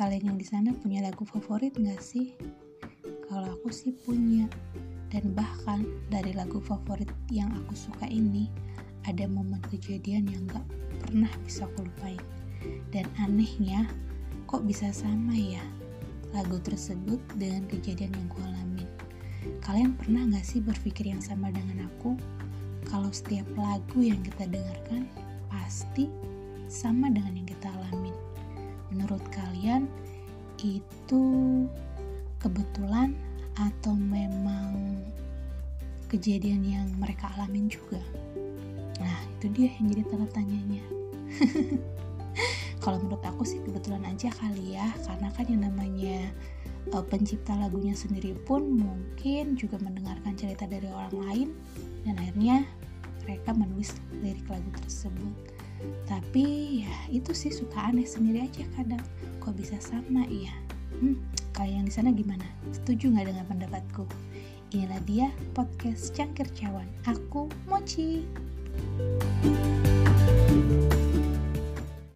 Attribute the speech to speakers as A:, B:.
A: Kalian yang di sana punya lagu favorit nggak sih? Kalau aku sih punya. Dan bahkan dari lagu favorit yang aku suka ini, ada momen kejadian yang gak pernah bisa aku lupain. Dan anehnya, kok bisa sama ya lagu tersebut dengan kejadian yang ku alamin. Kalian pernah gak sih berpikir yang sama dengan aku? Kalau setiap lagu yang kita dengarkan pasti sama dengan yang kita alamin. Menurut kalian, itu kebetulan atau memang kejadian yang mereka alamin juga? Nah, itu dia yang jadi tanda tanyanya. Kalau menurut aku sih kebetulan aja kali ya, karena kan yang namanya uh, pencipta lagunya sendiri pun mungkin juga mendengarkan cerita dari orang lain dan akhirnya mereka menulis lirik lagu tersebut. Tapi ya itu sih suka aneh sendiri aja kadang. Kok bisa sama ya? Hmm, kalian yang di sana gimana? Setuju nggak dengan pendapatku? Inilah dia podcast Cangkir Cawan. Aku Mochi. thank you